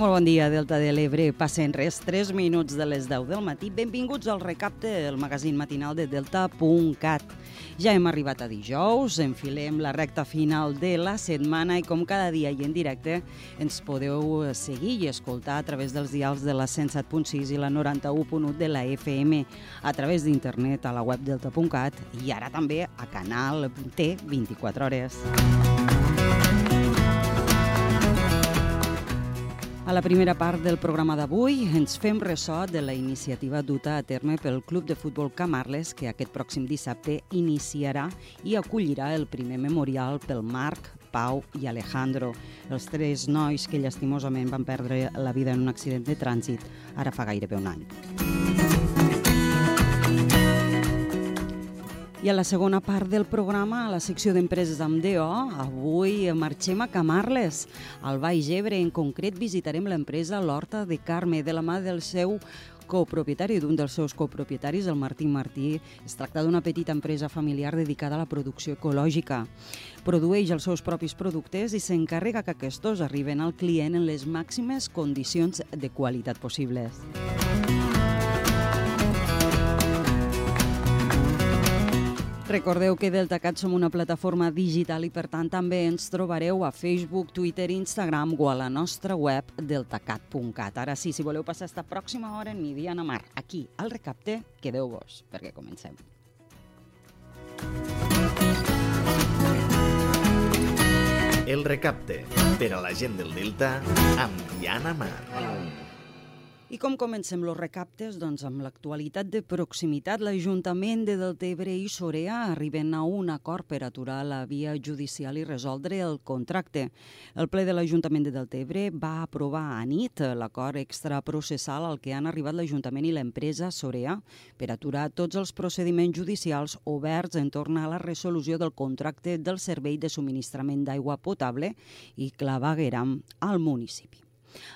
Molt bon dia, Delta de l'Ebre. Passen res, 3 minuts de les 10 del matí. Benvinguts al recapte del magazín matinal de Delta.cat. Ja hem arribat a dijous, enfilem la recta final de la setmana i com cada dia i en directe ens podeu seguir i escoltar a través dels dials de la 107.6 i la 91.1 de la FM, a través d'internet a la web delta.cat i ara també a Canal T 24 hores. A la primera part del programa d'avui ens fem ressò de la iniciativa duta a terme pel Club de Futbol Camarles que aquest pròxim dissabte iniciarà i acollirà el primer memorial pel Marc, Pau i Alejandro, els tres nois que llastimosament van perdre la vida en un accident de trànsit ara fa gairebé un any. I a la segona part del programa, a la secció d'empreses amb DO, avui marxem a Camarles, al Baix Ebre. En concret, visitarem l'empresa L'Horta de Carme, de la mà del seu copropietari, d'un dels seus copropietaris, el Martí Martí. Es tracta d'una petita empresa familiar dedicada a la producció ecològica. Produeix els seus propis productes i s'encarrega que aquests arriben al client en les màximes condicions de qualitat possibles. Recordeu que DeltaCat som una plataforma digital i per tant també ens trobareu a Facebook, Twitter, Instagram o a la nostra web deltacat.cat. Ara sí, si voleu passar esta pròxima hora en mi Diana Mar, aquí al Recapte, quedeu-vos, perquè comencem. El recapte per a la gent del Delta amb Diana Mar. I com comencem els recaptes? Doncs amb l'actualitat de proximitat, l'Ajuntament de Deltebre i Sorea arriben a un acord per aturar la via judicial i resoldre el contracte. El ple de l'Ajuntament de Deltebre va aprovar a nit l'acord extraprocessal al que han arribat l'Ajuntament i l'empresa Sorea per aturar tots els procediments judicials oberts en torn a la resolució del contracte del servei de subministrament d'aigua potable i clavegueram al municipi.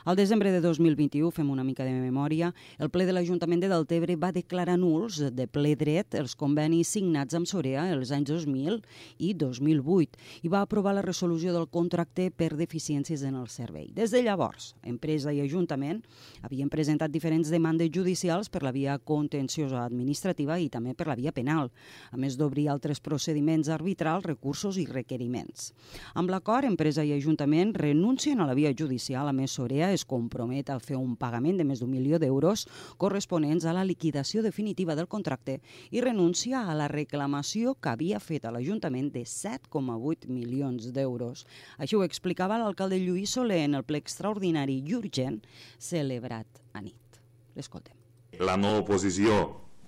Al desembre de 2021, fem una mica de memòria, el ple de l'Ajuntament de Deltebre va declarar nuls de ple dret els convenis signats amb Sorea els anys 2000 i 2008 i va aprovar la resolució del contracte per deficiències en el servei. Des de llavors, empresa i Ajuntament havien presentat diferents demandes judicials per la via contenciosa administrativa i també per la via penal, a més d'obrir altres procediments arbitrals, recursos i requeriments. Amb l'acord, empresa i Ajuntament renuncien a la via judicial, a més Sorea es compromet a fer un pagament de més d'un milió d'euros corresponents a la liquidació definitiva del contracte i renuncia a la reclamació que havia fet a l'Ajuntament de 7,8 milions d'euros. Això ho explicava l'alcalde Lluís Soler en el ple extraordinari i urgent celebrat a nit. L'escoltem. La no oposició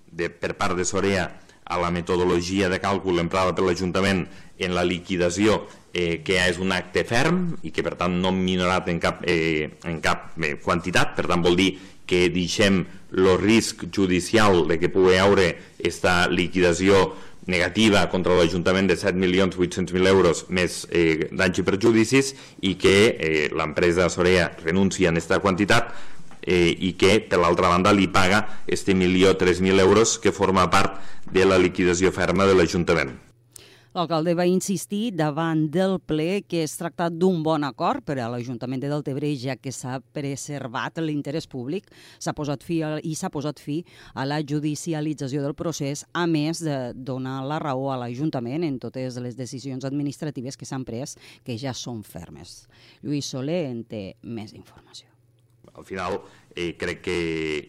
de, per part de Sorea a la metodologia de càlcul emprada per l'Ajuntament en la liquidació eh, que és un acte ferm i que per tant no minorat en cap, eh, en cap eh, quantitat, per tant vol dir que deixem el risc judicial de que pugui haure aquesta liquidació negativa contra l'Ajuntament de 7.800.000 euros més eh, danys i perjudicis i que eh, l'empresa Sorea renuncia en aquesta quantitat eh, i que per l'altra banda li paga este milió 3.000 euros que forma part de la liquidació ferma de l'Ajuntament. L'alcalde va insistir davant del ple que es tracta d'un bon acord per a l'Ajuntament de Deltebre, ja que s'ha preservat l'interès públic s'ha posat fi a, i s'ha posat fi a la judicialització del procés, a més de donar la raó a l'Ajuntament en totes les decisions administratives que s'han pres, que ja són fermes. Lluís Soler en té més informació al final eh, crec que,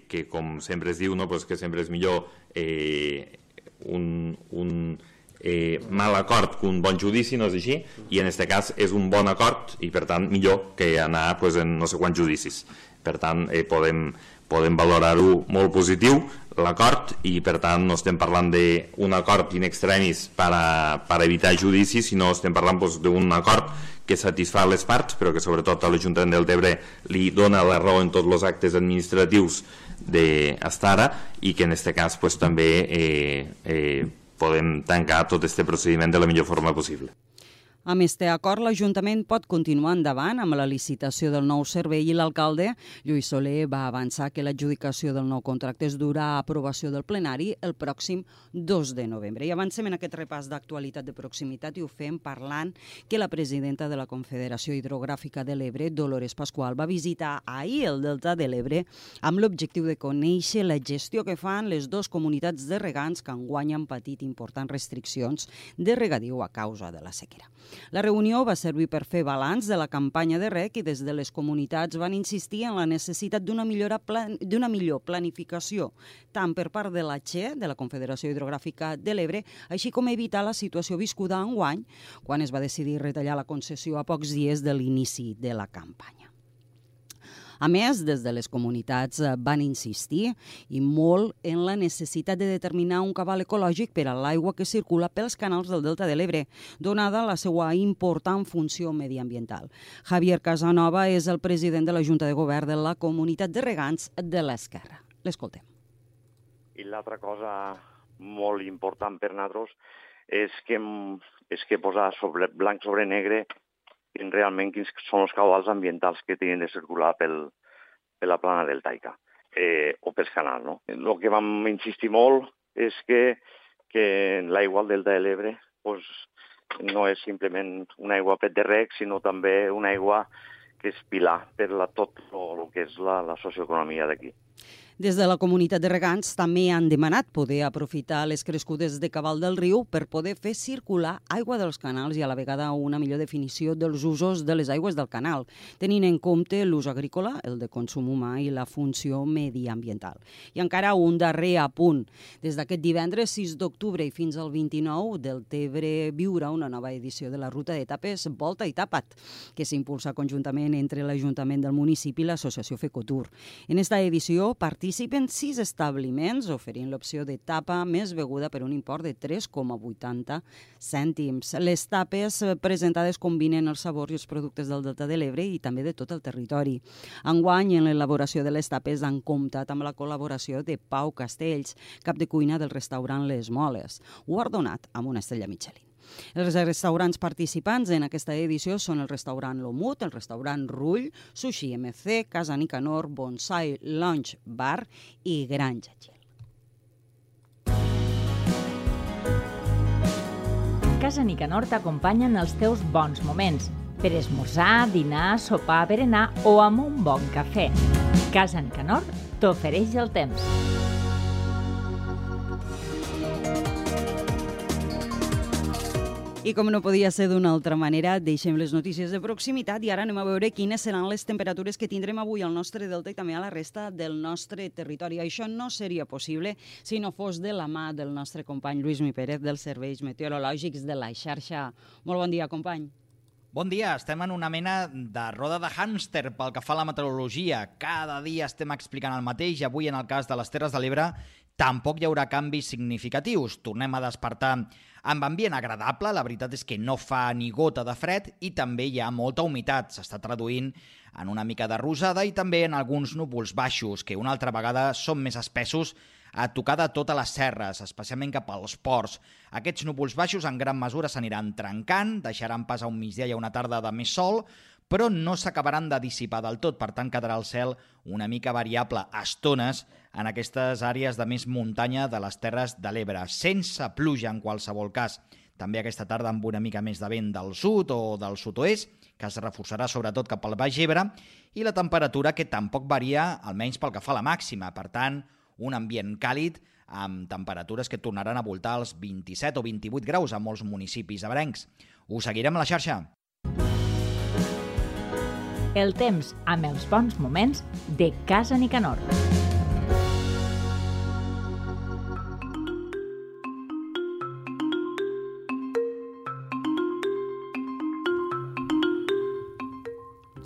que com sempre es diu, no, pues que sempre és millor eh, un, un eh, mal acord que un bon judici, no és així? I en aquest cas és un bon acord i per tant millor que anar pues, en no sé quants judicis. Per tant, eh, podem, podem valorar-ho molt positiu, l'acord, i per tant no estem parlant d'un acord in extremis per, a, per evitar judicis, sinó estem parlant d'un acord que satisfà les parts, però que sobretot a l'Ajuntament del Tebre li dona la raó en tots els actes administratius d'estar ara i que en aquest cas pues, també eh, eh, podem tancar tot aquest procediment de la millor forma possible. Amb este acord, l'Ajuntament pot continuar endavant amb la licitació del nou servei i l'alcalde, Lluís Soler, va avançar que l'adjudicació del nou contracte es durà a aprovació del plenari el pròxim 2 de novembre. I avancem en aquest repàs d'actualitat de proximitat i ho fem parlant que la presidenta de la Confederació Hidrogràfica de l'Ebre, Dolores Pasqual, va visitar ahir el Delta de l'Ebre amb l'objectiu de conèixer la gestió que fan les dues comunitats de regants que enguany han patit importants restriccions de regadiu a causa de la sequera. La reunió va servir per fer balanç de la campanya de rec i des de les comunitats van insistir en la necessitat d'una d'una millor planificació, tant per part de la XE, de la Confederació Hidrogràfica de l'Ebre, així com evitar la situació viscuda enguany, quan es va decidir retallar la concessió a pocs dies de l'inici de la campanya. A més, des de les comunitats eh, van insistir i molt en la necessitat de determinar un cabal ecològic per a l'aigua que circula pels canals del Delta de l'Ebre, donada la seva important funció mediambiental. Javier Casanova és el president de la Junta de Govern de la Comunitat de Regants de l'Esquerra. L'escoltem. I l'altra cosa molt important per nosaltres és que, és que posar sobre, blanc sobre negre en realment quins són els cabals ambientals que tenen de circular pel, per la plana del Taica eh, o pels canals. No? El que vam insistir molt és que, que l'aigua del Delta de l'Ebre pues, no és simplement una aigua pet de rec, sinó també una aigua que és pilar per la, tot el que és la, la socioeconomia d'aquí. Des de la comunitat de regants també han demanat poder aprofitar les crescudes de cabal del riu per poder fer circular aigua dels canals i a la vegada una millor definició dels usos de les aigües del canal, tenint en compte l'ús agrícola, el de consum humà i la funció mediambiental. I encara un darrer apunt. Des d'aquest divendres 6 d'octubre i fins al 29 del Tebre viurà una nova edició de la ruta d'etapes Volta i Tapat, que s'impulsa conjuntament entre l'Ajuntament del municipi i l'Associació Fecotur. En esta edició participa participen sis establiments oferint l'opció de tapa més beguda per un import de 3,80 cèntims. Les tapes presentades combinen els sabors i els productes del Delta de l'Ebre i també de tot el territori. Enguany, en l'elaboració de les tapes han comptat amb la col·laboració de Pau Castells, cap de cuina del restaurant Les Moles, guardonat amb una estrella Michelin. Els restaurants participants en aquesta edició són el restaurant Lomut, el restaurant Rull, Sushi MC, Casa Nicanor, Bonsai Lunch Bar i Granja Gel. Casa Nicanor t'acompanya en els teus bons moments per esmorzar, dinar, sopar, berenar o amb un bon cafè. Casa Nicanor t'ofereix el temps. I com no podia ser d'una altra manera, deixem les notícies de proximitat i ara anem a veure quines seran les temperatures que tindrem avui al nostre delta i també a la resta del nostre territori. Això no seria possible si no fos de la mà del nostre company Lluís Mi Pérez dels Serveis Meteorològics de la xarxa. Molt bon dia, company. Bon dia, estem en una mena de roda de hàmster pel que fa a la meteorologia. Cada dia estem explicant el mateix avui en el cas de les Terres de l'Ebre tampoc hi haurà canvis significatius. Tornem a despertar amb ambient agradable, la veritat és que no fa ni gota de fred i també hi ha molta humitat. S'està traduint en una mica de rosada i també en alguns núvols baixos, que una altra vegada són més espessos a tocar de totes les serres, especialment cap als ports. Aquests núvols baixos en gran mesura s'aniran trencant, deixaran pas a un migdia i a una tarda de més sol, però no s'acabaran de dissipar del tot, per tant quedarà el cel una mica variable a estones en aquestes àrees de més muntanya de les Terres de l'Ebre, sense pluja en qualsevol cas. També aquesta tarda amb una mica més de vent del sud o del sud-oest, que es reforçarà sobretot cap al Baix Ebre, i la temperatura que tampoc varia, almenys pel que fa a la màxima. Per tant, un ambient càlid amb temperatures que tornaran a voltar els 27 o 28 graus a molts municipis abrencs. Us seguirem a la xarxa. El temps amb els bons moments de Casa Nicanor.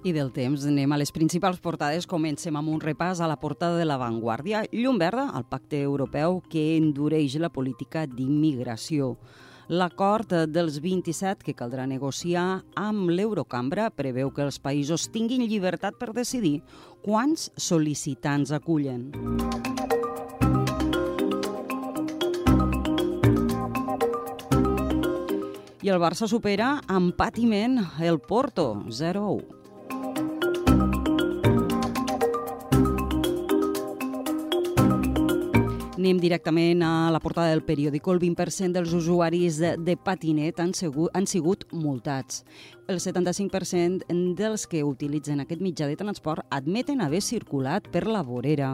I del temps anem a les principals portades. Comencem amb un repàs a la portada de l'avantguàrdia. Llum verda al pacte europeu que endureix la política d'immigració. L'acord dels 27 que caldrà negociar amb l'Eurocambra preveu que els països tinguin llibertat per decidir quants sol·licitants acullen. I el Barça supera amb patiment el Porto, 0-1. Anem directament a la portada del periòdico. El 20% dels usuaris de, de patinet han, segut, han sigut multats. El 75% dels que utilitzen aquest mitjà de transport admeten haver circulat per la vorera.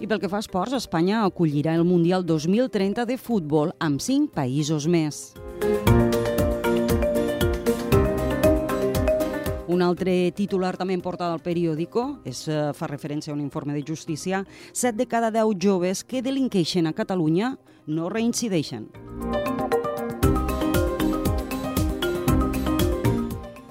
I pel que fa a esports, Espanya acollirà el Mundial 2030 de futbol amb cinc països més. Un altre titular també en portada al periòdico és, eh, fa referència a un informe de justícia. Set de cada deu joves que delinqueixen a Catalunya no reincideixen.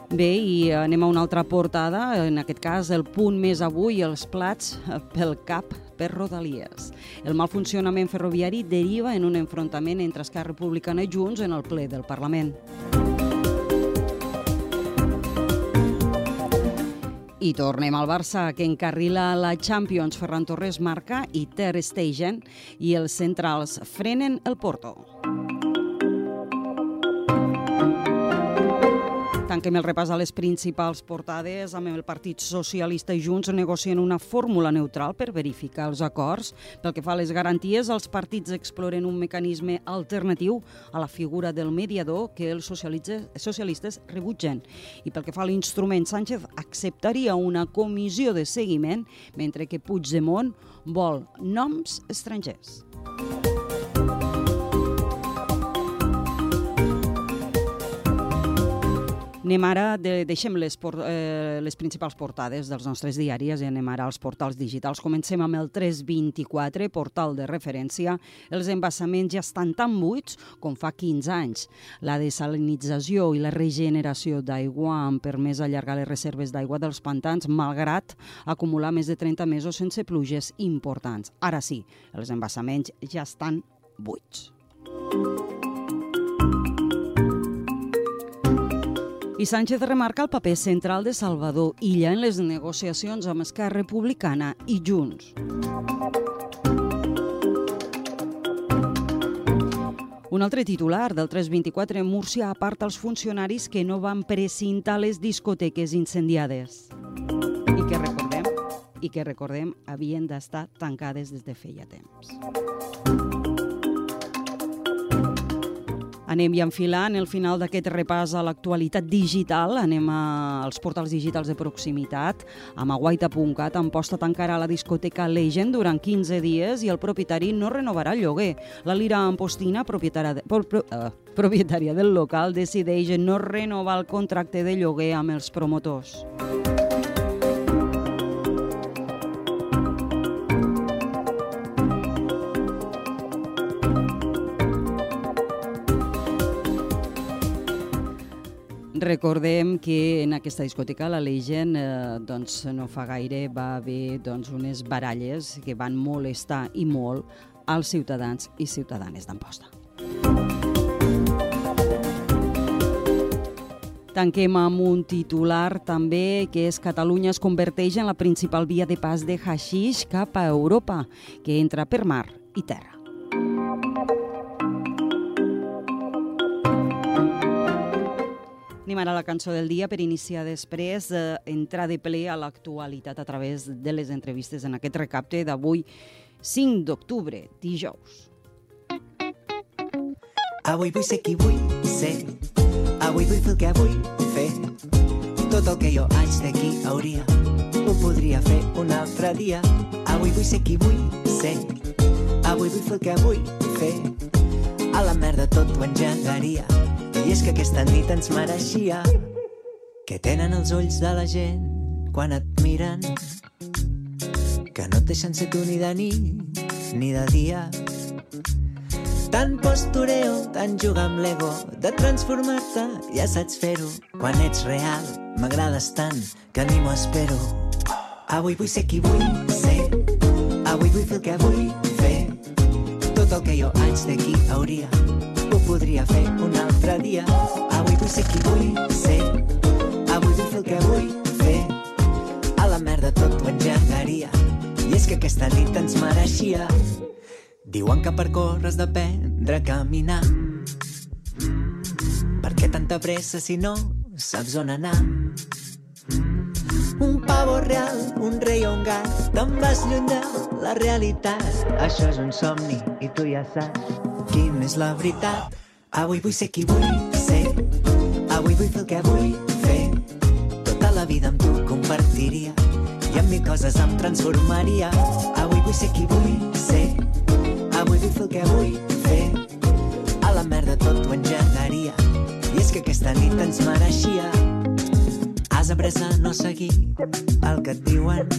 Bé, i anem a una altra portada, en aquest cas el punt més avui, els plats eh, pel cap per Rodalies. El mal funcionament ferroviari deriva en un enfrontament entre Esquerra Republicana i Junts en el ple del Parlament. I tornem al Barça, que encarrila la Champions. Ferran Torres marca i Ter Stegen i els centrals frenen el Porto. Tanquem el repàs a les principals portades amb el Partit Socialista i Junts negocien una fórmula neutral per verificar els acords. Pel que fa a les garanties, els partits exploren un mecanisme alternatiu a la figura del mediador que els socialistes rebutgen. I pel que fa a l'instrument, Sánchez acceptaria una comissió de seguiment, mentre que Puigdemont vol noms estrangers. Anem ara, de, deixem les, por, eh, les principals portades dels nostres diaris i anem ara als portals digitals. Comencem amb el 324, portal de referència. Els embassaments ja estan tan buits com fa 15 anys. La desalinització i la regeneració d'aigua han permès allargar les reserves d'aigua dels pantans, malgrat acumular més de 30 mesos sense pluges importants. Ara sí, els embassaments ja estan buits. I Sánchez remarca el paper central de Salvador Illa en les negociacions amb Esquerra Republicana i Junts. Un altre titular del 324 Múrcia aparta els funcionaris que no van precintar les discoteques incendiades i que recordem i que recordem havien d'estar tancades des de feia temps. Anem ja enfilant el final d'aquest repàs a l'actualitat digital. Anem als portals digitals de proximitat. A maguaita.cat Amposta tancarà la discoteca Legend durant 15 dies i el propietari no renovarà el lloguer. La Lira Ampostina, propietària, de, pro, pro, uh, propietària del local, decideix no renovar el contracte de lloguer amb els promotors. Recordem que en aquesta discoteca, la Legend, eh, doncs no fa gaire va haver doncs, unes baralles que van molestar i molt als ciutadans i ciutadanes d'Amposta. Tanquem amb un titular també que és Catalunya es converteix en la principal via de pas de haixix cap a Europa, que entra per mar i terra. Anem ara a la cançó del dia per iniciar després, eh, entrar de ple a l'actualitat a través de les entrevistes en aquest recapte d'avui, 5 d'octubre, dijous. Avui vull ser qui vull ser, avui vull fer el que vull fer. Tot el que jo haig d'aquí hauria, ho podria fer un altre dia. Avui vull ser qui vull ser, avui vull fer el que vull fer. A la merda tot ho engegaria és que aquesta nit ens mereixia que tenen els ulls de la gent quan et miren que no et deixen ser tu ni de nit ni de dia. Tant postureo, tant jugar amb l'ego de transformar-te, ja saps fer-ho quan ets real, m'agrades tant que ni m'ho espero. Avui vull ser qui vull ser. Avui vull fer el que vull fer. Tot el que jo haig d'aquí hauria. Ho podria fer un altre dia. Avui vull ser qui vull ser, avui vull fer el que vull fer. A la merda tot ho engegaria, i és que aquesta nit ens mereixia Diuen que per córrer has d'aprendre a caminar. Per què tanta pressa si no saps on anar? Un pavo real, un rei o un gat, te'n vas lluny de la realitat. Això és un somni i tu ja saps quina és la veritat. Avui vull ser qui vull ser, avui vull fer el que vull fer. Tota la vida amb tu compartiria i amb mil coses em transformaria. Avui vull ser qui vull ser, avui vull fer el que vull fer. A la merda tot ho engegaria i és que aquesta nit ens mereixia. Has après a no seguir el que et diuen.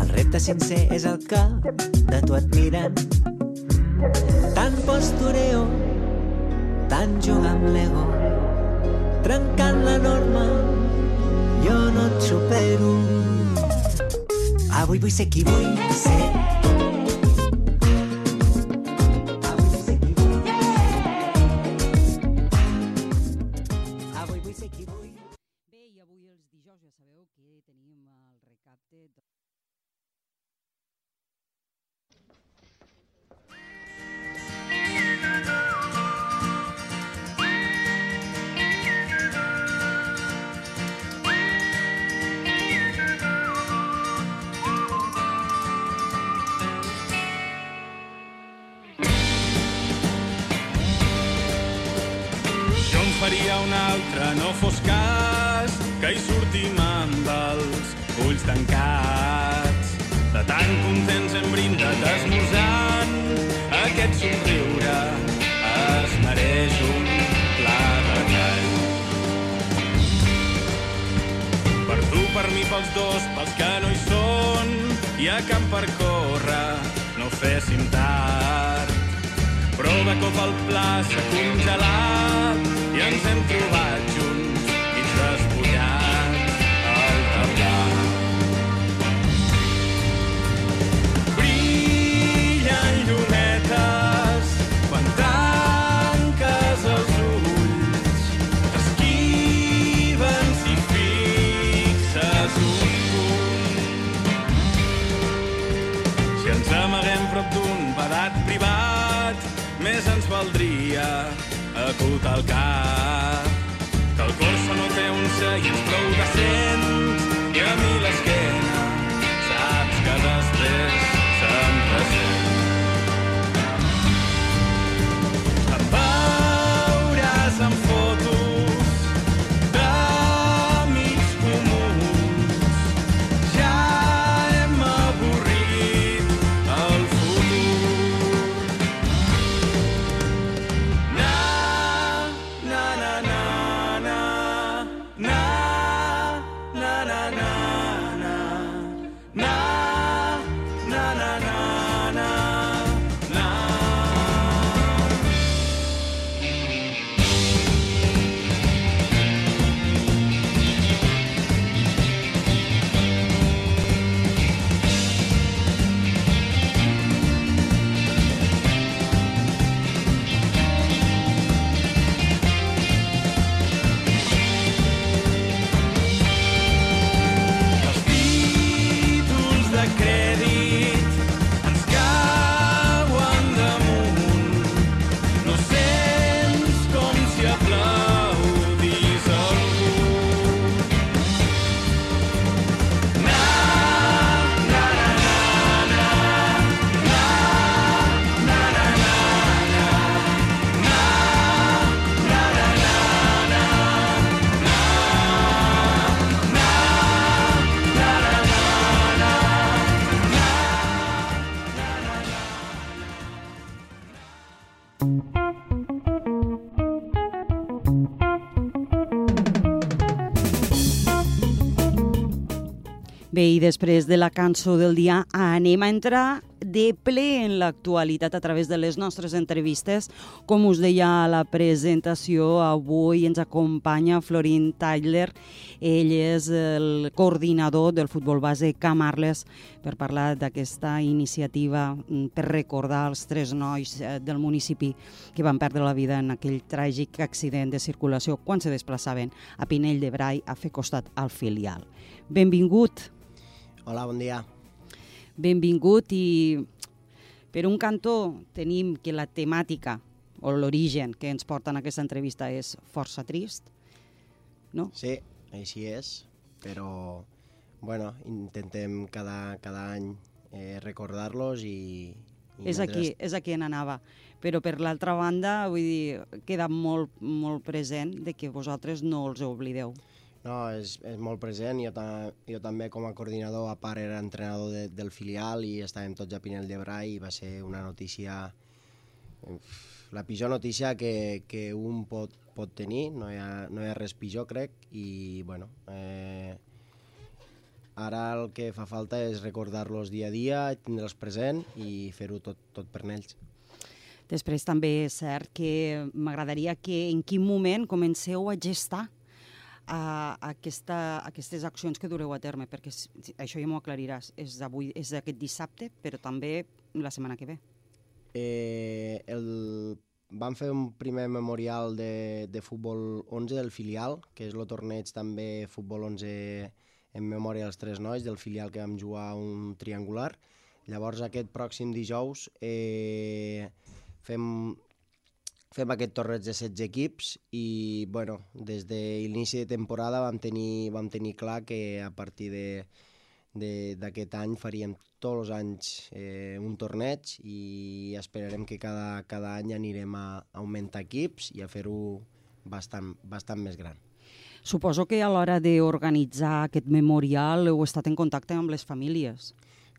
El repte sincer és el que de tu et miren. Postureo, tant jugar amb l'ego, trencant la norma, jo no et supero. Avui vull ser qui vull ser. Faria un altre, no fos cas que hi sortim amb els ulls tancats. De tan contents hem brindat esmorzant, aquest somriure es mereix un pla de tall. Per tu, per mi, pels dos, pels que no hi són, i a camp per córrer, no féssim tard. De cop el pla s'ha congelat i ens hem trobat junts i despullats al taulà. Brillen llumetes quan tanques els ulls. T'esquiven si fixes un punt. Si ens amaguem prop d'un badat privat, més ens valdria tot al cap, que el cor no té un seient prou decent Bé, i després de la cançó del dia anem a entrar de ple en l'actualitat a través de les nostres entrevistes. Com us deia a la presentació, avui ens acompanya Florin Tyler. Ell és el coordinador del futbol base Camarles per parlar d'aquesta iniciativa mm, per recordar els tres nois eh, del municipi que van perdre la vida en aquell tràgic accident de circulació quan se desplaçaven a Pinell de Brai a fer costat al filial. Benvingut. Hola, bon dia. Benvingut i Per un cantó tenim que la temàtica o l'origen que ens porta en aquesta entrevista és força trist, no? Sí, així és, però bueno, intentem cada, cada any eh, recordar-los i, i És aquí, és aquí on anava. Però per l'altra banda, vull dir, queda molt, molt present de que vosaltres no els oblideu. No, és, és molt present. Jo, ta, jo també com a coordinador, a part era entrenador de, del filial i estàvem tots a Pinell de Brai i va ser una notícia... La pitjor notícia que, que un pot, pot tenir, no hi, ha, no hi ha res pitjor, crec, i bueno, eh, ara el que fa falta és recordar-los dia a dia, tindre'ls present i fer-ho tot, tot per ells. Després també és cert que m'agradaria que en quin moment comenceu a gestar a aquesta, aquestes accions que dureu a terme, perquè això ja m'ho aclariràs, és avui, és aquest dissabte, però també la setmana que ve. Eh, el, vam fer un primer memorial de, de futbol 11 del filial, que és el torneig també futbol 11 en memòria dels tres nois del filial que vam jugar un triangular. Llavors aquest pròxim dijous eh, fem, fem aquest torneig de 16 equips i bueno, des de l'inici de temporada vam tenir, vam tenir clar que a partir de d'aquest any faríem tots els anys eh, un torneig i esperarem que cada, cada any anirem a, augmentar equips i a fer-ho bastant, bastant més gran. Suposo que a l'hora d'organitzar aquest memorial heu estat en contacte amb les famílies.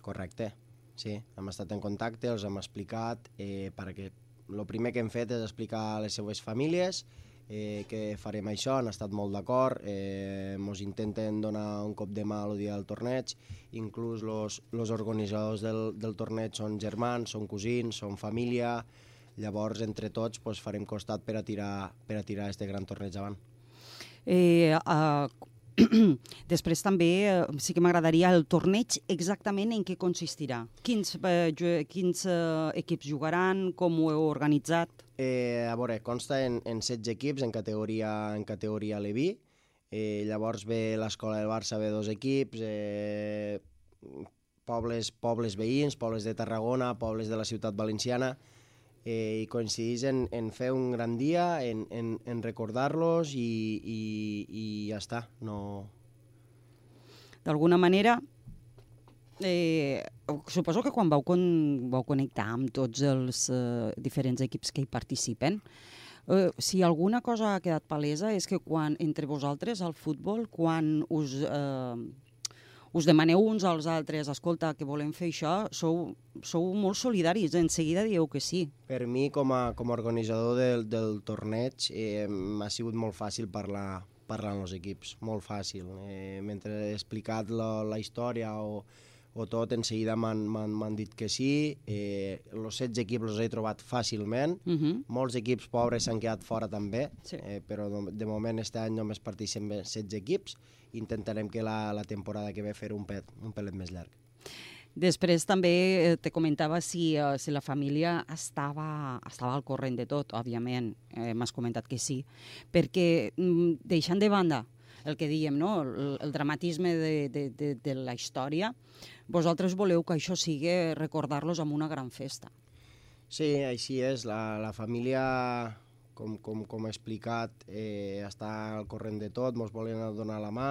Correcte, sí. Hem estat en contacte, els hem explicat, eh, perquè el primer que hem fet és explicar a les seues famílies eh, que farem això, han estat molt d'acord, eh, intenten donar un cop de mà el dia del torneig, inclús els organitzadors del, del torneig són germans, són cosins, són família, llavors entre tots pues, farem costat per a tirar, per a tirar este gran torneig avant. Eh, uh, Després també eh, sí que m'agradaria el torneig exactament en què consistirà. Quins, eh, quins eh, equips jugaran, com ho heu organitzat? Eh, a veure, consta en, en 16 equips en categoria, en categoria Leví. Eh, llavors ve l'escola del Barça, ve dos equips, eh, pobles, pobles veïns, pobles de Tarragona, pobles de la ciutat valenciana, eh, i coincidís en, en fer un gran dia, en, en, en recordar-los i, i, i ja està. No... D'alguna manera, eh, suposo que quan vau, con, vau connectar amb tots els eh, diferents equips que hi participen, eh, si alguna cosa ha quedat palesa és que quan entre vosaltres al futbol, quan us... Eh, us demaneu uns als altres, escolta, que volem fer això, sou, sou molt solidaris, en seguida dieu que sí. Per mi, com a, com a organitzador del, del torneig, eh, m'ha sigut molt fàcil parlar, parlar amb els equips, molt fàcil. Eh, mentre he explicat la, la història o, o tot, en seguida m'han dit que sí. Eh, els 16 equips els he trobat fàcilment. Uh -huh. Molts equips pobres s'han quedat fora també, sí. eh, però de moment este any només participen 16 equips intentarem que la, la temporada que ve fer un, pet, un pelet més llarg. Després també eh, te comentava si, uh, si la família estava, estava al corrent de tot, òbviament, eh, m'has comentat que sí, perquè mm, deixant de banda el que diem, no? el, el dramatisme de, de, de, de la història, vosaltres voleu que això sigui recordar-los amb una gran festa. Sí, així és. La, la família com, com, com he explicat, eh, està al corrent de tot, ens volen donar la mà.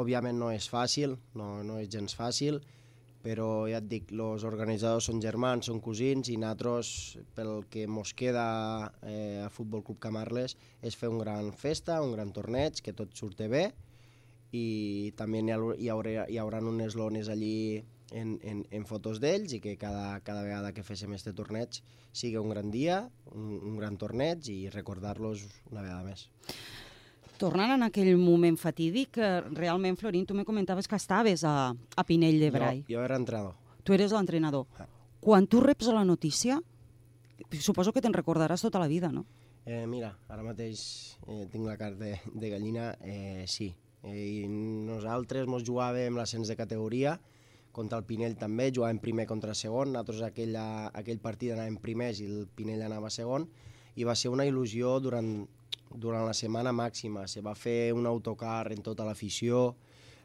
Òbviament no és fàcil, no, no és gens fàcil, però ja et dic, els organitzadors són germans, són cosins, i nosaltres, pel que ens queda eh, a Futbol Club Camarles, és fer un gran festa, un gran torneig, que tot surti bé, i també hi, ha, hi, haurà, hi haurà unes lones allí en, en, en fotos d'ells i que cada, cada vegada que féssim este torneig sigui un gran dia, un, un gran torneig i recordar-los una vegada més. Tornant en aquell moment fatídic, realment, Florín, tu me comentaves que estaves a, a Pinell de Brai. Jo, jo era entrenador. Tu eres l'entrenador. Ah. Quan tu reps la notícia, suposo que te'n recordaràs tota la vida, no? Eh, mira, ara mateix eh, tinc la carta de, de gallina, eh, sí. Eh, I nosaltres mos jugàvem l'ascens de categoria, contra el Pinell també, jugàvem primer contra segon, nosaltres aquell, aquell partit anàvem primers i el Pinell anava segon, i va ser una il·lusió durant, durant la setmana màxima. Se va fer un autocar en tota l'afició,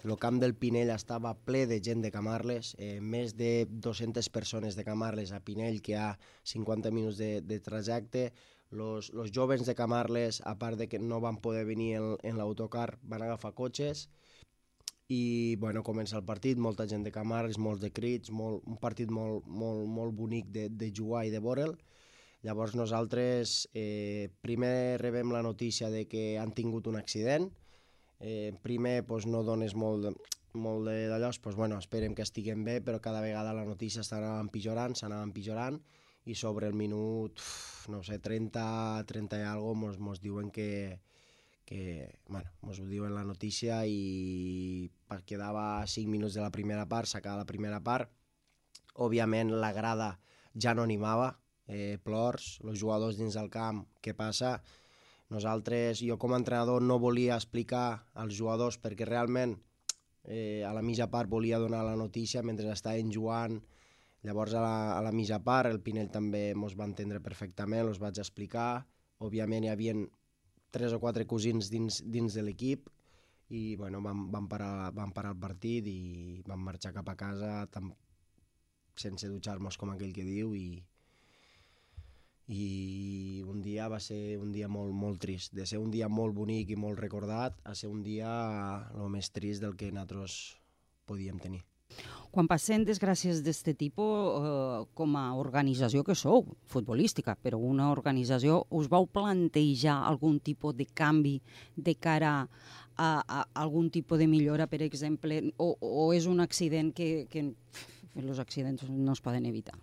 el camp del Pinell estava ple de gent de Camarles, eh, més de 200 persones de Camarles a Pinell, que ha 50 minuts de, de trajecte. Los, los jovens de Camarles, a part de que no van poder venir en, en l'autocar, van agafar cotxes i bueno, comença el partit, molta gent de Camarles, molts de crits, molt, un partit molt, molt, molt bonic de, de jugar i de veure'l. Llavors nosaltres eh, primer rebem la notícia de que han tingut un accident, eh, primer pues, no dones molt, molt d'allò, pues, bueno, esperem que estiguem bé, però cada vegada la notícia s'anava empitjorant, s'anava empitjorant, i sobre el minut, uf, no sé, 30, 30 i alguna mos, mos diuen que, que, bueno, mos ho diuen la notícia i quedava 5 minuts de la primera part, s'acaba la primera part, òbviament la grada ja no animava, eh, plors, els jugadors dins del camp, què passa? Nosaltres, jo com a entrenador no volia explicar als jugadors perquè realment eh, a la mitja part volia donar la notícia mentre estaven jugant. Llavors a la, a la mitja part el Pinell també mos va entendre perfectament, els vaig explicar. Òbviament hi havia tres o quatre cosins dins, dins de l'equip i bueno, vam, vam, parar, vam parar el partit i vam marxar cap a casa tam, sense dutxar-nos com aquell que diu i, i un dia va ser un dia molt, molt trist. De ser un dia molt bonic i molt recordat a ser un dia el més trist del que nosaltres podíem tenir. Quan passen desgràcies d'aquest tipus, eh, com a organització que sou, futbolística, però una organització, us vau plantejar algun tipus de canvi de cara a, a algun tipus de millora, per exemple, o, o és un accident que, que els accidents no es poden evitar?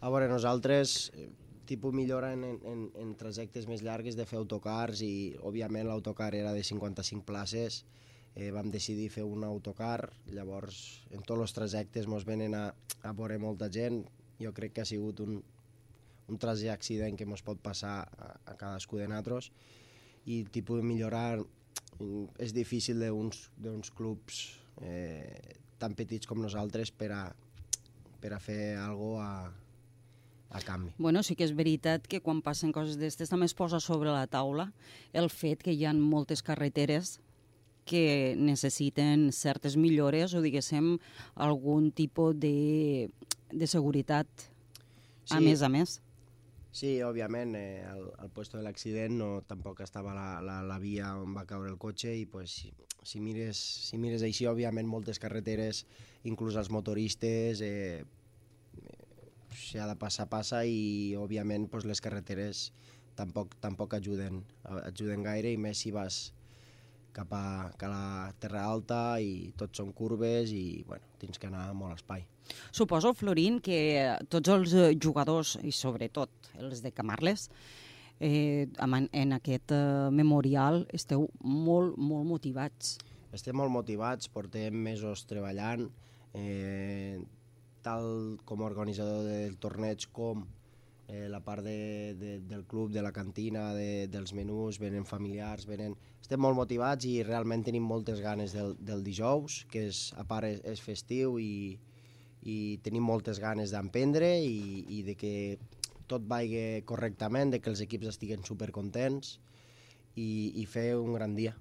A veure, nosaltres tipus millora en, en, en trajectes més llargues de fer autocars i, òbviament, l'autocar era de 55 places, eh, vam decidir fer un autocar, llavors en tots els trajectes ens venen a, a veure molta gent, jo crec que ha sigut un, un trajecte accident que ens pot passar a, a cadascú de nosaltres i el tipus de millorar mm, és difícil d'uns clubs eh, tan petits com nosaltres per a, per a fer alguna a, a canvi. Bueno, sí que és veritat que quan passen coses d'aquestes també es posa sobre la taula el fet que hi ha moltes carreteres que necessiten certes millores o, diguéssim, algun tipus de, de seguretat sí. a més a més. Sí, òbviament, eh, al, al puesto de l'accident no, tampoc estava la, la, la via on va caure el cotxe i pues, si, si, mires, si mires així, òbviament, moltes carreteres, inclús els motoristes, eh, si ha de passar, passa i òbviament doncs, les carreteres tampoc, tampoc ajuden, ajuden gaire i més si vas cap a, cap a la Terra Alta i tots són curves i bueno, tens que anar molt espai. Suposo, Florín, que tots els jugadors, i sobretot els de Camarles, eh, en aquest eh, memorial esteu molt, molt motivats. Estem molt motivats, portem mesos treballant, eh, tal com a organitzador del torneig com eh, la part de, de, del club, de la cantina, de, dels menús, venen familiars, venen... Estem molt motivats i realment tenim moltes ganes del, del dijous, que és, a part és, és festiu i, i tenim moltes ganes d'emprendre i, i de que tot vagi correctament, de que els equips estiguen supercontents i, i fer un gran dia.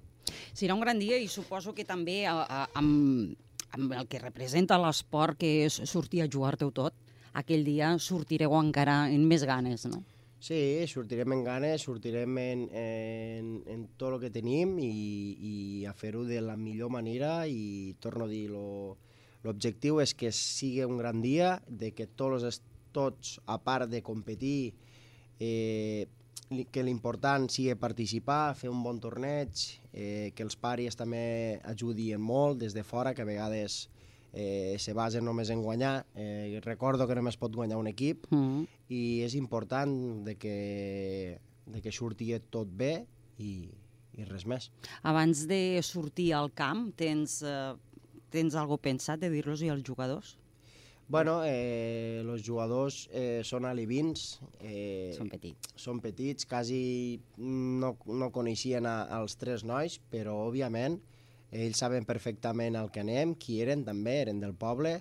Serà un gran dia i suposo que també a, a, amb amb el que representa l'esport, que és sortir a jugar-te-ho tot, aquell dia sortireu encara en més ganes, no? Sí, sortirem en ganes, sortirem en, en, en tot el que tenim i, i a fer-ho de la millor manera i torno a dir, l'objectiu és que sigui un gran dia, de que tots, tots a part de competir, eh, que l'important sigui participar, fer un bon torneig, eh, que els paris també ajudin molt des de fora, que a vegades eh, se basen només en guanyar. Eh, recordo que només pot guanyar un equip mm -hmm. i és important de que, de que surti tot bé i, i res més. Abans de sortir al camp, tens, eh, tens algo pensat de dir-los als jugadors? Bueno, eh, els jugadors eh, són alivins. Eh, són petits. Són petits, quasi no, no coneixien a, als tres nois, però òbviament ells saben perfectament el que anem, qui eren també, eren del poble,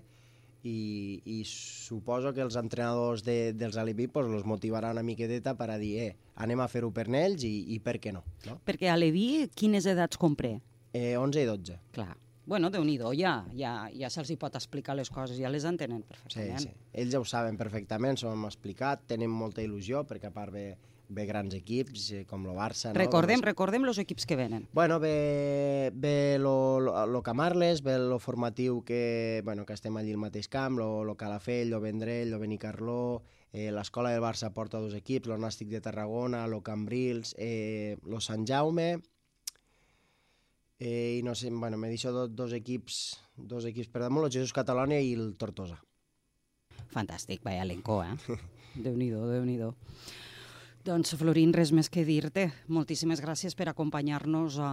i, i suposo que els entrenadors de, dels Aliví pues, els motivaran una miqueteta per a dir eh, anem a fer-ho per ells i, i per què no, no? Perquè a Leví quines edats compré? Eh, 11 i 12. Clar bueno, déu nhi ja, ja, ja se'ls pot explicar les coses, ja les entenen Sí, perfectament. sí. Ells ja ho saben perfectament, s'ho hem explicat, tenen molta il·lusió, perquè a part ve, ve grans equips, eh, com el Barça... Recordem, no? Com recordem els equips que venen. Bueno, ve, ve lo, lo, lo Camarles, ve lo formatiu que, bueno, que estem allí al mateix camp, lo, lo Calafell, lo Vendrell, lo Benicarló, eh, l'escola del Barça porta dos equips, lo Nàstic de Tarragona, lo Cambrils, eh, lo Sant Jaume, eh, i no sé, bueno, me deixo dos, dos equips, dos equips per damunt, el Jesús Catalònia i el Tortosa. Fantàstic, vaya elenco, eh? Déu-n'hi-do, déu nhi déu Doncs, Florín, res més que dir-te. Moltíssimes gràcies per acompanyar-nos a,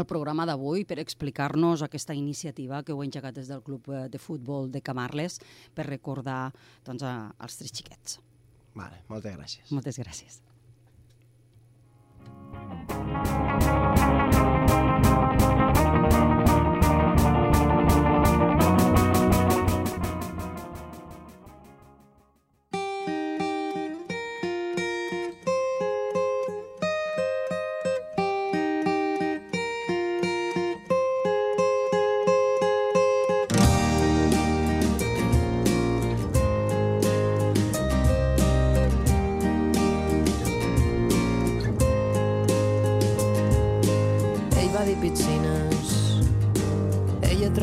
al programa d'avui, per explicar-nos aquesta iniciativa que heu engegat des del Club eh, de Futbol de Camarles per recordar doncs, a, als tres xiquets. Vale, moltes gràcies. Moltes gràcies. Ell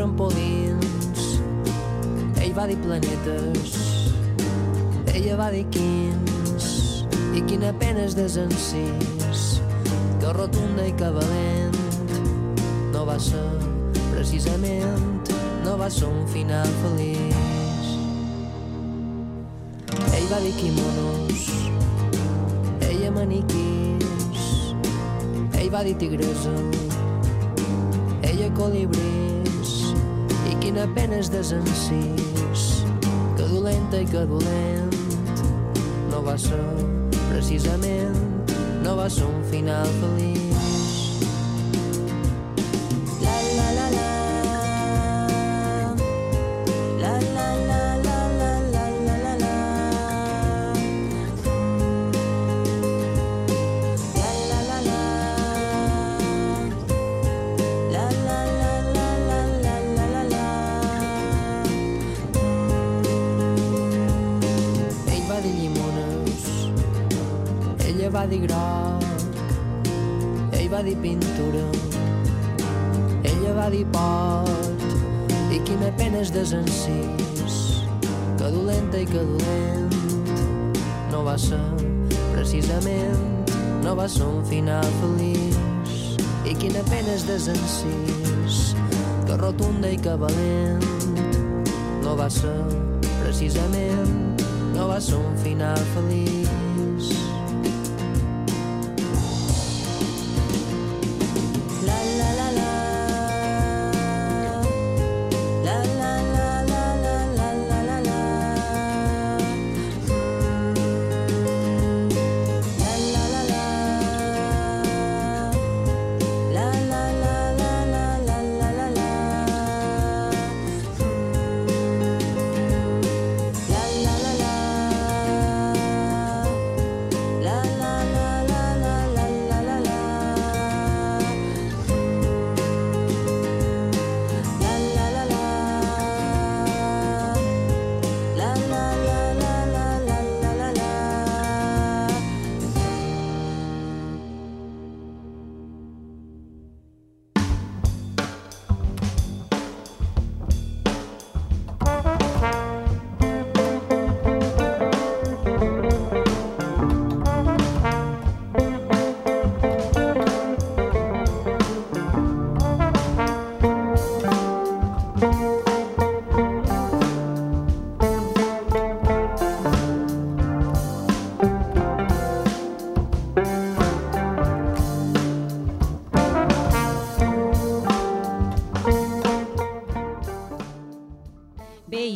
trampolins, ell va dir planetes, ella va dir quins, i quina pena és desencís, que rotunda i que valent, no va ser precisament, no va ser un final feliç. Ell va dir quimonos, ella maniquís, ell va dir tigresa, ella colibrís, i quina pena és desencís, que dolenta i que dolent, no va ser precisament, no va ser un final feliç. Desencís que rotunda i que valent no va ser precisament no va ser un final feliç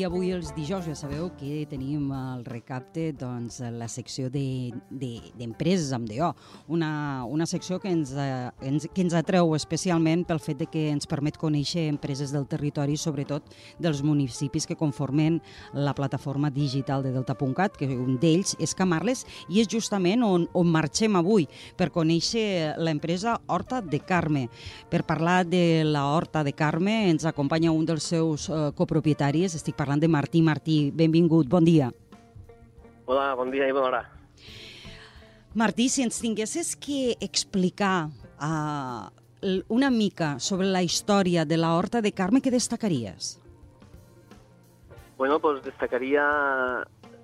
avui els dijous ja sabeu que tenim al recapte doncs, la secció d'empreses de, de, amb DO, una, una secció que ens, eh, ens, que ens atreu especialment pel fet de que ens permet conèixer empreses del territori, sobretot dels municipis que conformen la plataforma digital de Delta.cat, que un d'ells és Camarles, i és justament on, on marxem avui per conèixer l'empresa Horta de Carme. Per parlar de la Horta de Carme ens acompanya un dels seus eh, copropietaris, estic parlant de Martí. Martí, benvingut, bon dia. Hola, bon dia i bona hora. Martí, si ens tinguessis que explicar uh, una mica sobre la història de la Horta de Carme, què destacaries? Bueno, pues destacaria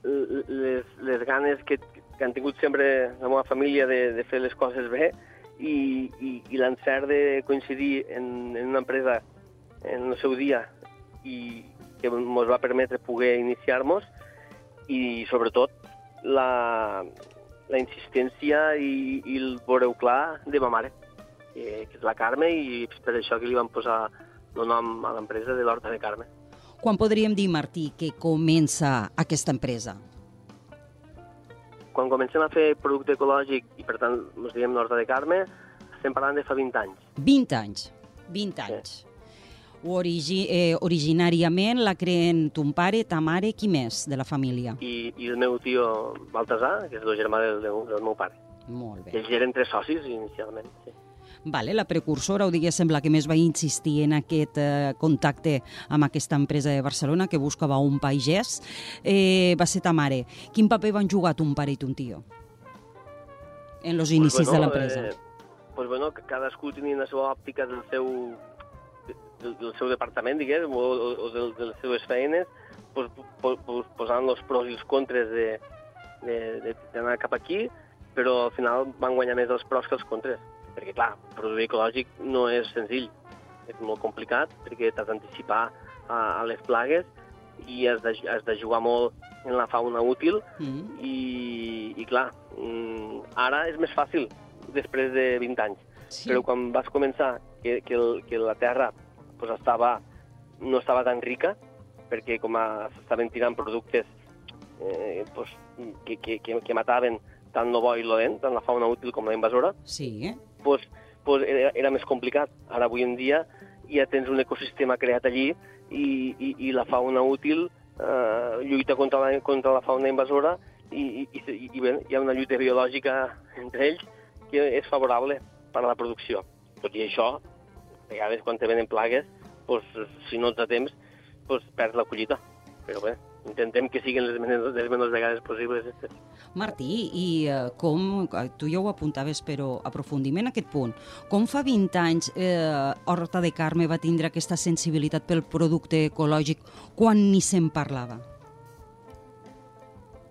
les, les ganes que, que han tingut sempre la meva família de, de fer les coses bé i, i, i l'encert de coincidir en, en una empresa en el seu dia i, que ens va permetre poder iniciar-nos i, sobretot, la, la insistència i, i el veureu clar de ma mare, que, que és la Carme, i per això que li van posar el nom a l'empresa de l'Horta de Carme. Quan podríem dir, Martí, que comença aquesta empresa? Quan comencem a fer producte ecològic i, per tant, ens diem l'Horta de Carme, estem parlant de fa 20 anys. 20 anys. 20 anys. Sí origi, eh, originàriament la creen ton pare, ta mare, qui més de la família? I, i el meu tio Baltasar, que és el germà del, del, del meu pare. Molt bé. ells eren tres socis inicialment, sí. Vale, la precursora, o diguéssim, la que més va insistir en aquest eh, contacte amb aquesta empresa de Barcelona que buscava un pagès, eh, va ser ta mare. Quin paper van jugar ton pare i ton tio en els inicis pues bueno, de l'empresa? Eh, pues bueno, cadascú tenia la seva òptica del seu, del, seu departament, diguem, o, o de, de les seves feines, pues, po, po, posant els pros i els contres d'anar cap aquí, però al final van guanyar més els pros que els contres. Perquè, clar, produir ecològic no és senzill, és molt complicat, perquè t'has d'anticipar a, a les plagues i has de, has de jugar molt en la fauna útil mm. i, i clar, mm, ara és més fàcil després de 20 anys. Sí. Però quan vas començar que, que, el, que la Terra pues estava, no estava tan rica, perquè com s'estaven tirant productes eh, pues, que, que, que, que mataven tant lo bo i lo dolent, tant la fauna útil com la invasora, sí. pues, pues era, era més complicat. Ara, avui en dia, ja tens un ecosistema creat allí i, i, i la fauna útil eh, lluita contra la, contra la fauna invasora i, i, i, i bé, hi ha una lluita biològica entre ells que és favorable per a la producció. Tot i això, vegades quan te venen plagues, pues, si no ets a temps, pues, perds la collita. Però bé, intentem que siguin les menys, les menys vegades possibles. Martí, i uh, com, tu ja ho apuntaves, però aprofundiment aquest punt, com fa 20 anys eh, Horta de Carme va tindre aquesta sensibilitat pel producte ecològic quan ni se'n parlava?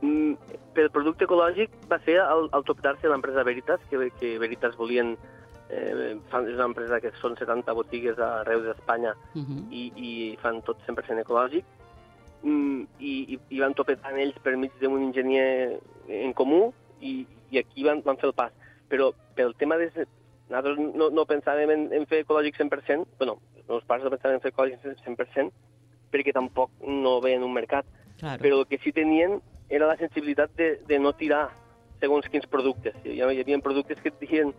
Mm, pel producte ecològic va ser el, el toptar-se l'empresa Veritas, que, que Veritas volien eh, fan, és una empresa que són 70 botigues arreu d'Espanya uh mhm. -huh. i, i fan tot 100% ecològic mm, i, i, i van topetant ells per mig d'un enginyer en comú i, i aquí van, van fer el pas. Però pel tema de... Nosaltres no, no pensàvem en, en fer ecològic 100%, bueno, els pares no pensaven en fer ecològic 100% perquè tampoc no veien un mercat. Claro. Però el que sí tenien era la sensibilitat de, de no tirar segons quins productes. Hi, hi havia productes que et diuen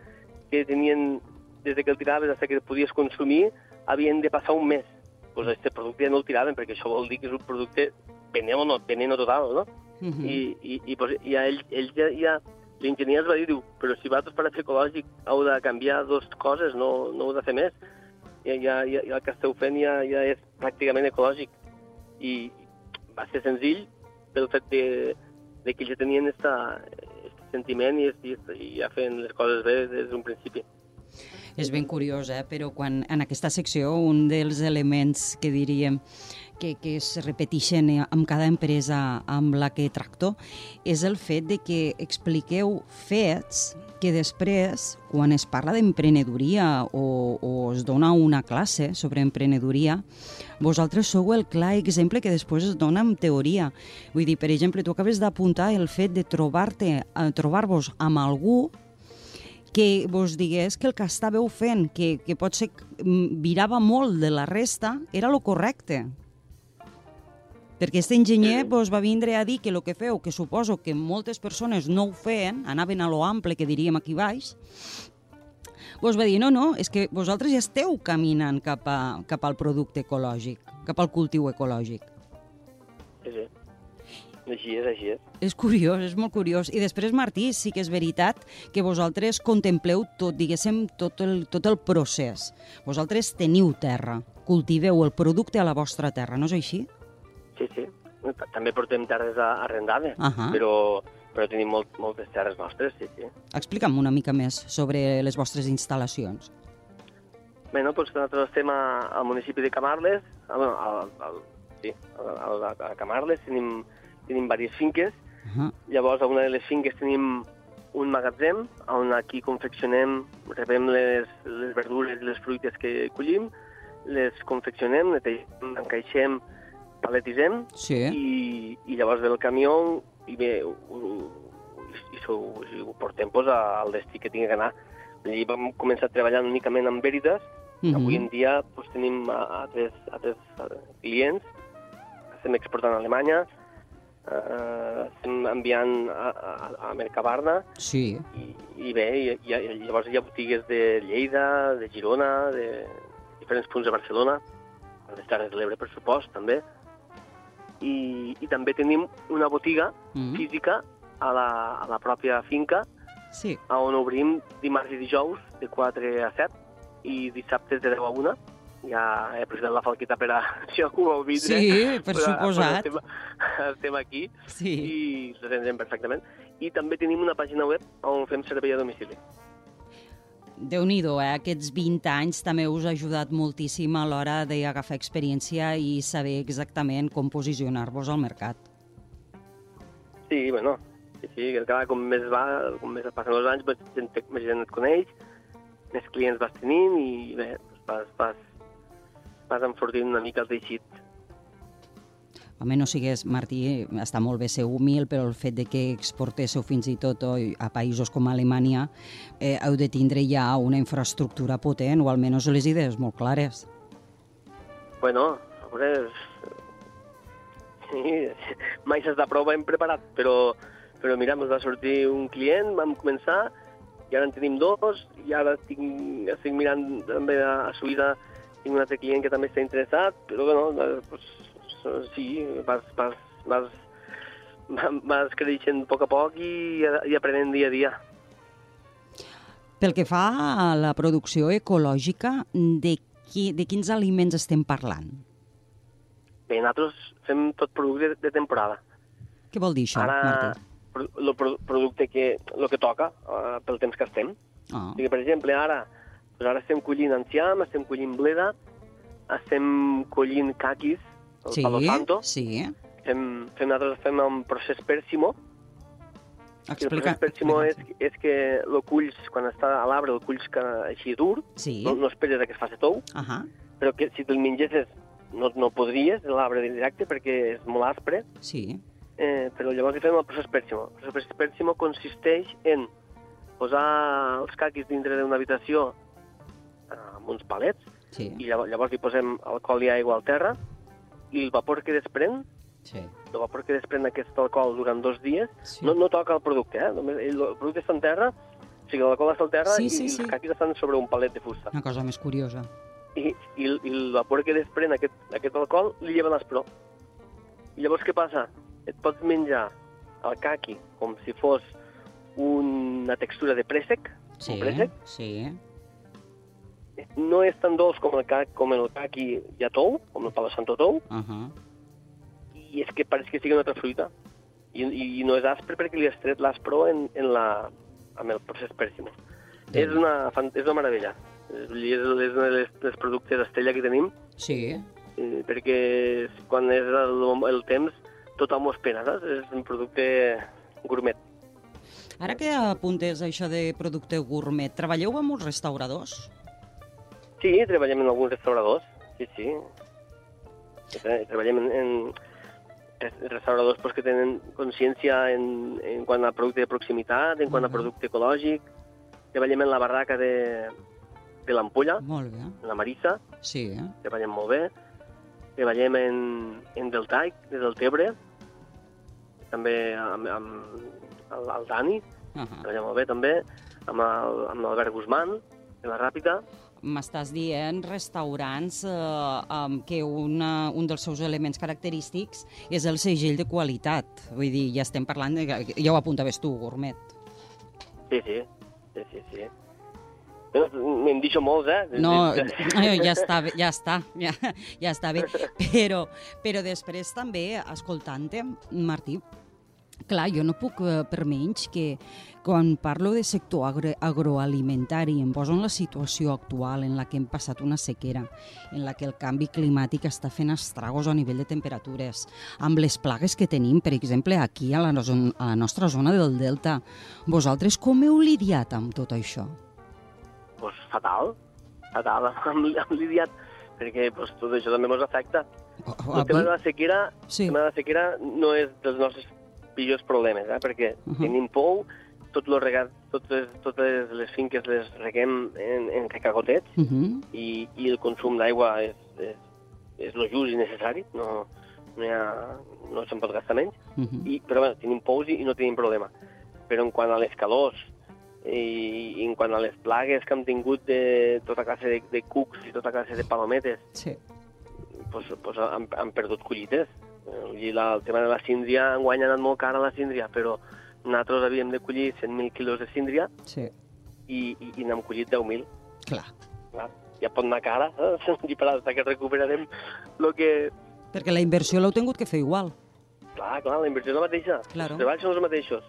que tenien, des de que el tiraves fins que el podies consumir, havien de passar un mes. Pues este producte ja no el tiraven, perquè això vol dir que és un producte veneno, no, veneno total, no? Uh -huh. I, i, i, pues, i ell, ell ja, ja l'enginyer es va dir, diu, però si vosaltres per a fer ecològic heu de canviar dues coses, no, no heu de fer més. Ja, ja, ja el que esteu fent ja, ja és pràcticament ecològic. I va ser senzill pel fet de, de que ja tenien esta, sentiment i, i, i ja fent les coses bé des d'un principi. És ben curiós, eh? però quan en aquesta secció un dels elements que diríem que, que es repeteixen amb cada empresa amb la que tracto és el fet de que expliqueu fets que després, quan es parla d'emprenedoria o, o es dona una classe sobre emprenedoria, vosaltres sou el clar exemple que després es dona amb teoria. Vull dir, per exemple, tu acabes d'apuntar el fet de trobar-te, eh, trobar-vos amb algú que vos digués que el que estàveu fent, que, que pot ser mm, virava molt de la resta, era lo correcte. Perquè aquest enginyer vos va vindre a dir que el que feu, que suposo que moltes persones no ho feien, anaven a lo ample, que diríem aquí baix, vos va dir, no, no, és que vosaltres ja esteu caminant cap, a, cap al producte ecològic, cap al cultiu ecològic. Sí, sí. Així és, així és. És curiós, és molt curiós. I després, Martí, sí que és veritat que vosaltres contempleu tot, diguéssim, tot el, tot el procés. Vosaltres teniu terra, cultiveu el producte a la vostra terra, no és així? Sí, sí. També portem terres arrendades, uh. -huh. però, però tenim molt, moltes terres nostres, sí, sí. Explica'm una mica més sobre les vostres instal·lacions. Bé, no, doncs nosaltres estem a, al municipi de Camarles, a, bueno, al, al, sí, a, a, a Camarles tenim, tenim diverses finques, Uh -huh. llavors a una de les finques tenim un magatzem on aquí confeccionem, rebem les, les verdures i les fruites que collim, les confeccionem, netegem, encaixem, paletitzem Sí. i, i llavors ve el camió i bé, ho, ho, i, ho, i ho portem pues, al destí que tingui que anar. Allí vam començar treballant únicament amb Veritas, Mhm. Avui en dia pues, tenim a, a, tres, a tres clients, estem exportant a Alemanya, eh, estem enviant a, a, a Mercabarna Sí. i, i bé, i, i, i llavors hi ha botigues de Lleida, de Girona, de diferents punts de Barcelona, a les Terres de l'Ebre, per supost, també. I, I també tenim una botiga Mm. física a la, a la pròpia finca, Sí. on obrim dimarts i dijous de 4 a 7 i dissabtes de 10 a 1. Ja he aprofitat la falqueta per a si algú vol vindre. Sí, per Però, suposat. Però estem, estem aquí Sí. i les atendrem perfectament. I també tenim una pàgina web on fem servei a domicili. Déu nhi eh? Aquests 20 anys també us ha ajudat moltíssim a l'hora d'agafar experiència i saber exactament com posicionar-vos al mercat. Sí, bueno, sí, sí, cada com més va, com més passen els anys, més gent, més gent et coneix, més clients vas tenint i bé, doncs vas, vas, vas enfortint una mica el teixit. Home, no sigues, Martí, està molt bé ser humil, però el fet de que exportéssiu fins i tot a països com Alemanya eh, heu de tindre ja una infraestructura potent o almenys les idees molt clares. Bueno, veure, sí, mai s'està prou ben preparat, però, però mira, ens va sortir un client, vam començar, i ara en tenim dos, i ara tinc, estic mirant també a, a Suïssa, tinc un altre client que també està interessat, però bueno, pues, sí, vas, vas, vas, vas creixent a poc a poc i, i aprenent dia a dia. Pel que fa a la producció ecològica, de, qui, de quins aliments estem parlant? Bé, nosaltres fem tot producte de, temporada. Què vol dir això, Ara, Martí? el producte que, lo que toca uh, pel temps que estem. Oh. O sigui, per exemple, ara, doncs ara estem collint enciam, estem collint bleda, estem collint caquis, el Sí, palo santo, sí. fem, fem, nosaltres fem un procés pèrsimo, i el Explica, procés pèrsimo és, explica. és que el culls, quan està a l'arbre, el culls que així dur, Sí. no, no esperes que es faci tou, Uh -huh. però que si te'l mengessis no, no podries, l'arbre directe, perquè és molt aspre, Sí. eh, però llavors hi fem el procés pèrsimo. El procés pèrsimo consisteix en posar els caquis dintre d'una habitació eh, amb uns palets Sí. i llavors, llavors hi posem alcohol i aigua al terra i el vapor que desprèn, Sí. el vapor que desprèn aquest alcohol durant dos dies, Sí. no, no toca el producte, eh? Només, el, producte està en terra, o sigui, l'alcohol està al terra Sí, i, sí, i sí. els caquis estan sobre un palet de fusta. Una cosa més curiosa. I, i, el- i el vapor que desprèn aquest, aquest alcohol li lleva l'espró. I llavors què passa? Et pots menjar el caqui com si fos una textura de préssec, Sí, un préssec. sí. No és tan dolç com el, ca, com el caqui ja tou, com el palo santo tou, Uh -huh. i és que pareix que sigui una altra fruita. I, i, i no és aspre perquè li has tret l'aspró en, en la, amb el procés pèrsimo. És una, és una meravella. És, és, és un dels, dels productes estrella que tenim, Sí. eh, perquè quan és el, el temps tothom ho espera, saps? És un producte gourmet. Ara que apuntes això de producte gourmet, treballeu amb uns restauradors? Sí, treballem en alguns restauradors, sí, sí. Tre- Treballem en, en res- restauradors pues, que tenen consciència en, en quant a producte de proximitat, en quant a producte ecològic. Treballem en la barraca de, de l'Ampolla, en la Marissa, Sí, eh? treballem molt bé. treballem en, en Deltaic, de Deltebre, també amb, amb el, el Dani, uh -huh. treballa molt bé també, amb l'Albert Guzmán, de la Ràpida, M'estàs dient restaurants eh, amb que una, un dels seus elements característics és el segell de qualitat. Vull dir, ja estem parlant, de, ja ho apuntaves tu, Gourmet. Sí, sí, sí, sí, sí. Bueno, N'hem dit molts, eh? No, ja està, ja està, ja, ja està bé. Però, però després també, escoltant-te, Martí, clar, jo no puc eh, per menys que quan parlo de sector agro agroalimentari em poso en la situació actual en la que hem passat una sequera, en la que el canvi climàtic està fent estragos a nivell de temperatures, amb les plagues que tenim, per exemple, aquí a la, a la nostra zona del Delta. Vosaltres com heu lidiat amb tot això? pues, fatal, fatal, amb, amb lidiat, perquè pues, tot això també ens afecta. a El tema de la sequera, Sí. el tema de la sequera no és dels nostres pitjors problemes, eh? perquè Mhm. tenim pou, tot lo regat, totes, totes les finques les reguem en, en cacagotets Uh -huh. i, i el consum d'aigua és, és, és lo just i necessari, no, no, hi ha, no se'n pot gastar menys, Uh -huh. i, però bueno, tenim pous i, i no tenim problema. Però en quant a les calors i, i en quant a les plagues que hem tingut de tota classe de, de cucs i tota classe de palometes, Sí. pues, pues han, han perdut collites. Eh, I la, el tema de la síndria, enguany ha anat molt cara la síndria, però nosaltres havíem de collir 100.000 quilos de síndria Sí, i, i, i n'hem collit 10.000. clar. Clar, ja pot anar cara, eh? i per alta que recuperarem el que... Perquè la inversió l'heu tingut que fer igual. Clar, clar, la inversió és la mateixa. Claro. Els treballs són els mateixos.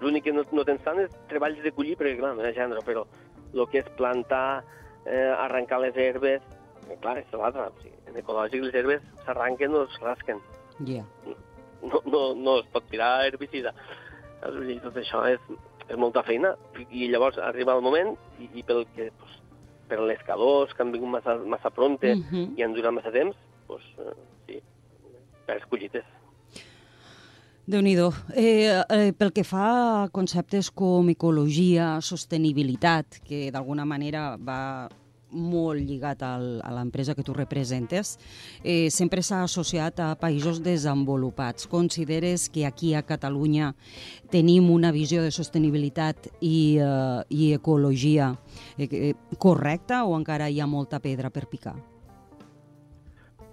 L'únic que no, no tens tant és treballs de collir, perquè clar, no ha gènere, però el que és plantar, eh, arrencar les herbes, eh, clar, és l'altre. O sigui, en ecològic les herbes s'arranquen o es rasquen. Ja. no, no, no es pot tirar herbicida. Dir, tot això és, és molta feina i, i llavors arriba el moment i, i pel que, pues, per les calors que han vingut massa, massa pronte Mhm. i han durat massa temps, pues, eh, sí, perds collites. déu nhi eh, eh, Pel que fa a conceptes com ecologia, sostenibilitat, que d'alguna manera va molt lligat al, a l'empresa que tu representes, eh, sempre s'ha associat a països desenvolupats. Consideres que aquí a Catalunya tenim una visió de sostenibilitat i, eh, i ecologia eh, eh, correcta o encara hi ha molta pedra per picar?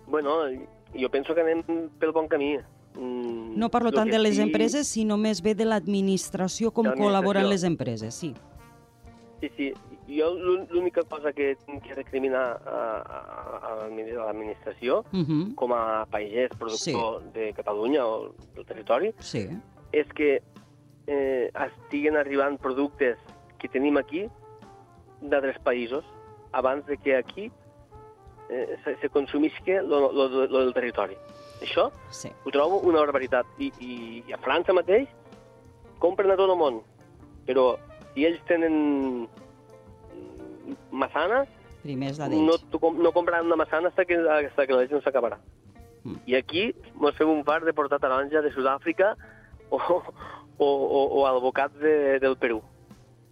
Bueno, jo penso que anem pel bon camí. Mm, No parlo lo tant de les sí- empreses, sinó més bé de l'administració, com col·laboren les empreses, sí. Sí, sí. Jo l'ú- l'única cosa que tinc que recriminar a, a, a l'admi- a l'administració, Uh -huh. com a pagès productor de Catalunya o del territori, Sí. és que eh, estiguen arribant productes que tenim aquí d'altres països abans de que aquí eh, se, se consumisca lo del territori. Això sí. ho trobo una barbaritat. I, i, i a França mateix compren a tot el món, però si ells tenen massana, Primer és la no, no compraran una massana fins que, fins que la gent no s'acabarà. Mm. I aquí mos fem un far de portar taronja de Sud-àfrica o, o, o, o albocats de, del Perú.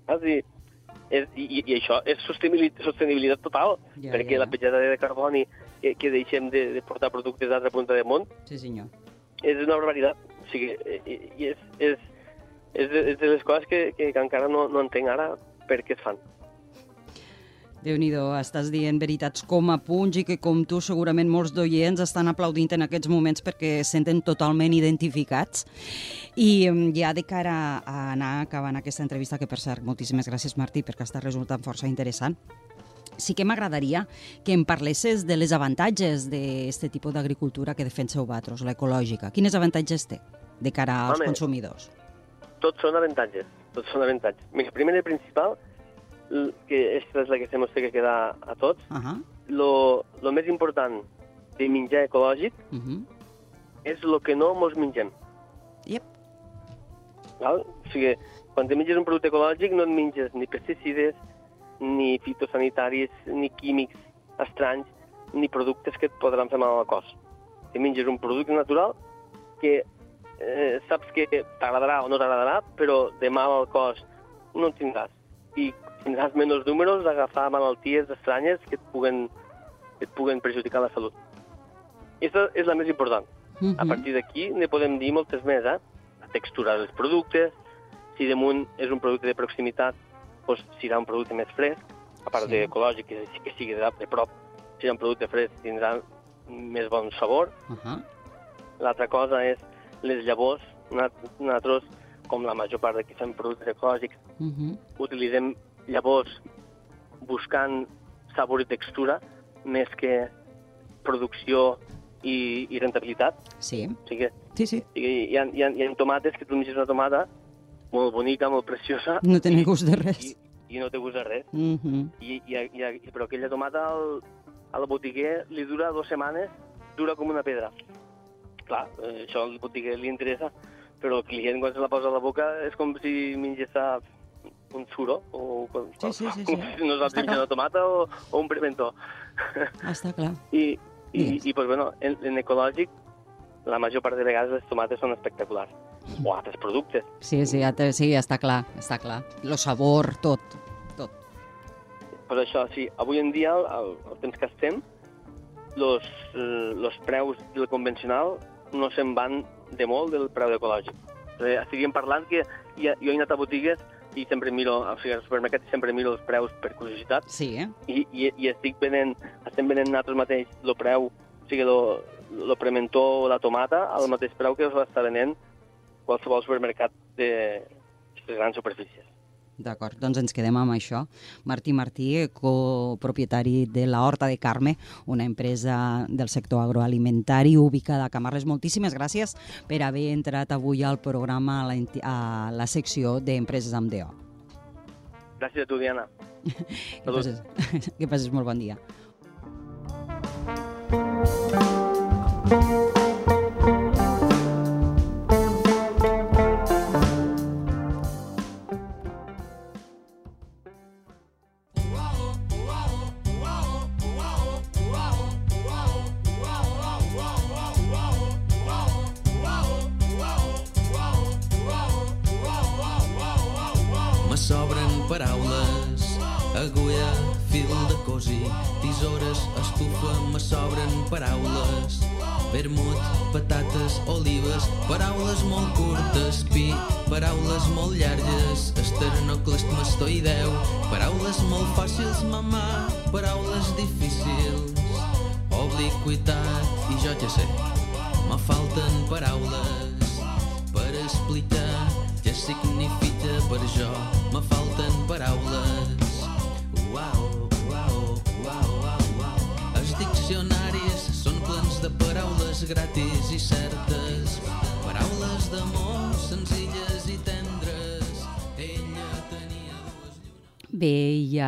Saps? I, és, i, I això és sostenibilitat, sostenibilitat total, Ja, perquè ja. la petjada de carboni que, que deixem de, de portar productes d'altra punta del món Sí, senyor. és una barbaritat. O sigui, és, és, és, de, és de les coses que, que, que encara no, no entenc ara per què es fan. déu nhi estàs dient veritats com a punts i que com tu segurament molts d'oients estan aplaudint en aquests moments perquè es senten totalment identificats. I em, ja de cara a anar acabant aquesta entrevista, que per cert, moltíssimes gràcies Martí perquè està resultant força interessant, sí que m'agradaria que em parlessis de les avantatges d'aquest tipus d'agricultura que defenseu vosaltres, l'ecològica. Quines avantatges té de cara als Home. consumidors? Tots són avantatges, tots són avantatges. Mira, primer i principal, que aquesta és la que se té que quedar a tots, Uh -huh. lo, lo més important de menjar ecològic Uh -huh. és el que no mos mengem. Yep. Val? O sigui, quan te menges un producte ecològic no et menges ni pesticides, ni fitosanitaris, ni químics estranys, ni productes que et podran fer mal al cos. Te menges un producte natural que eh, saps que t'agradarà o no t'agradarà, però de mal al cos no en tindràs. I tindràs menys números d'agafar malalties estranyes que et puguen, que et puguen perjudicar la salut. Aquesta és la més important. Uh -huh. A Mhm. partir d'aquí ne podem dir moltes més, eh? La textura dels productes, si damunt és un producte de proximitat, doncs serà un producte més fresc, a part Sí. sí. d'ecològic, que, que sigui de, de prop, serà un producte fresc, tindrà més bon sabor. Uh -huh. L'altra cosa és les llavors. Nosaltres- com la major part de qui fem productes ecològics, Uh -huh. utilitzem llavors buscant sabor i textura més que producció i, i rentabilitat. Sí, O sigui, sí, sí. o sigui hi, ha, hi, ha, hi ha tomates que tu menges una tomata molt bonica, molt preciosa, No tenen gust de res. i, i no té gust de res. Uh -huh. I, i, i, i, però aquella tomata al, al botiguer li dura dues setmanes, dura com una pedra. Clar, eh, això al botiguer li interessa, però el client quan se la posa a la boca és com si mengés un suro, o Sí, sí, sí, sí. no saps menjar una tomata o, o un pimentó. Està clar. I, i, Digues. i pues, bueno, en, en ecològic, la major part de vegades les tomates són espectaculars. O altres productes. Sí, sí, te- sí, està clar, està clar. Lo sabor, tot, tot. Per això, sí, avui en dia, al, al temps que estem, los, eh, los preus del convencional no se'n van de molt del preu ecològic. Estiguem parlant que ja, jo he anat a botigues i sempre miro, o sigui, al supermercat sempre miro els preus per curiositat Sí, eh? i, i, i estic venent, estem venent nosaltres mateix el preu, o sigui, lo, lo prementó o la tomata al mateix preu que us està venent qualsevol supermercat de les grans superfícies. D'acord, doncs ens quedem amb això. Martí Martí, copropietari de la Horta de Carme, una empresa del sector agroalimentari ubicada a Camarles. Moltíssimes gràcies per haver entrat avui al programa a la, a la secció d'empreses amb DO. Gràcies a tu, Diana. Que passes, que passes molt bon dia.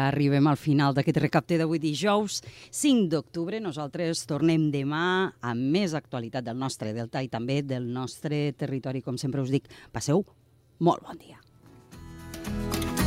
Arribem al final d'aquest recapte d'avui dijous, 5 d'octubre. Nosaltres tornem demà amb més actualitat del nostre delta i també del nostre territori. Com sempre us dic, passeu molt bon dia.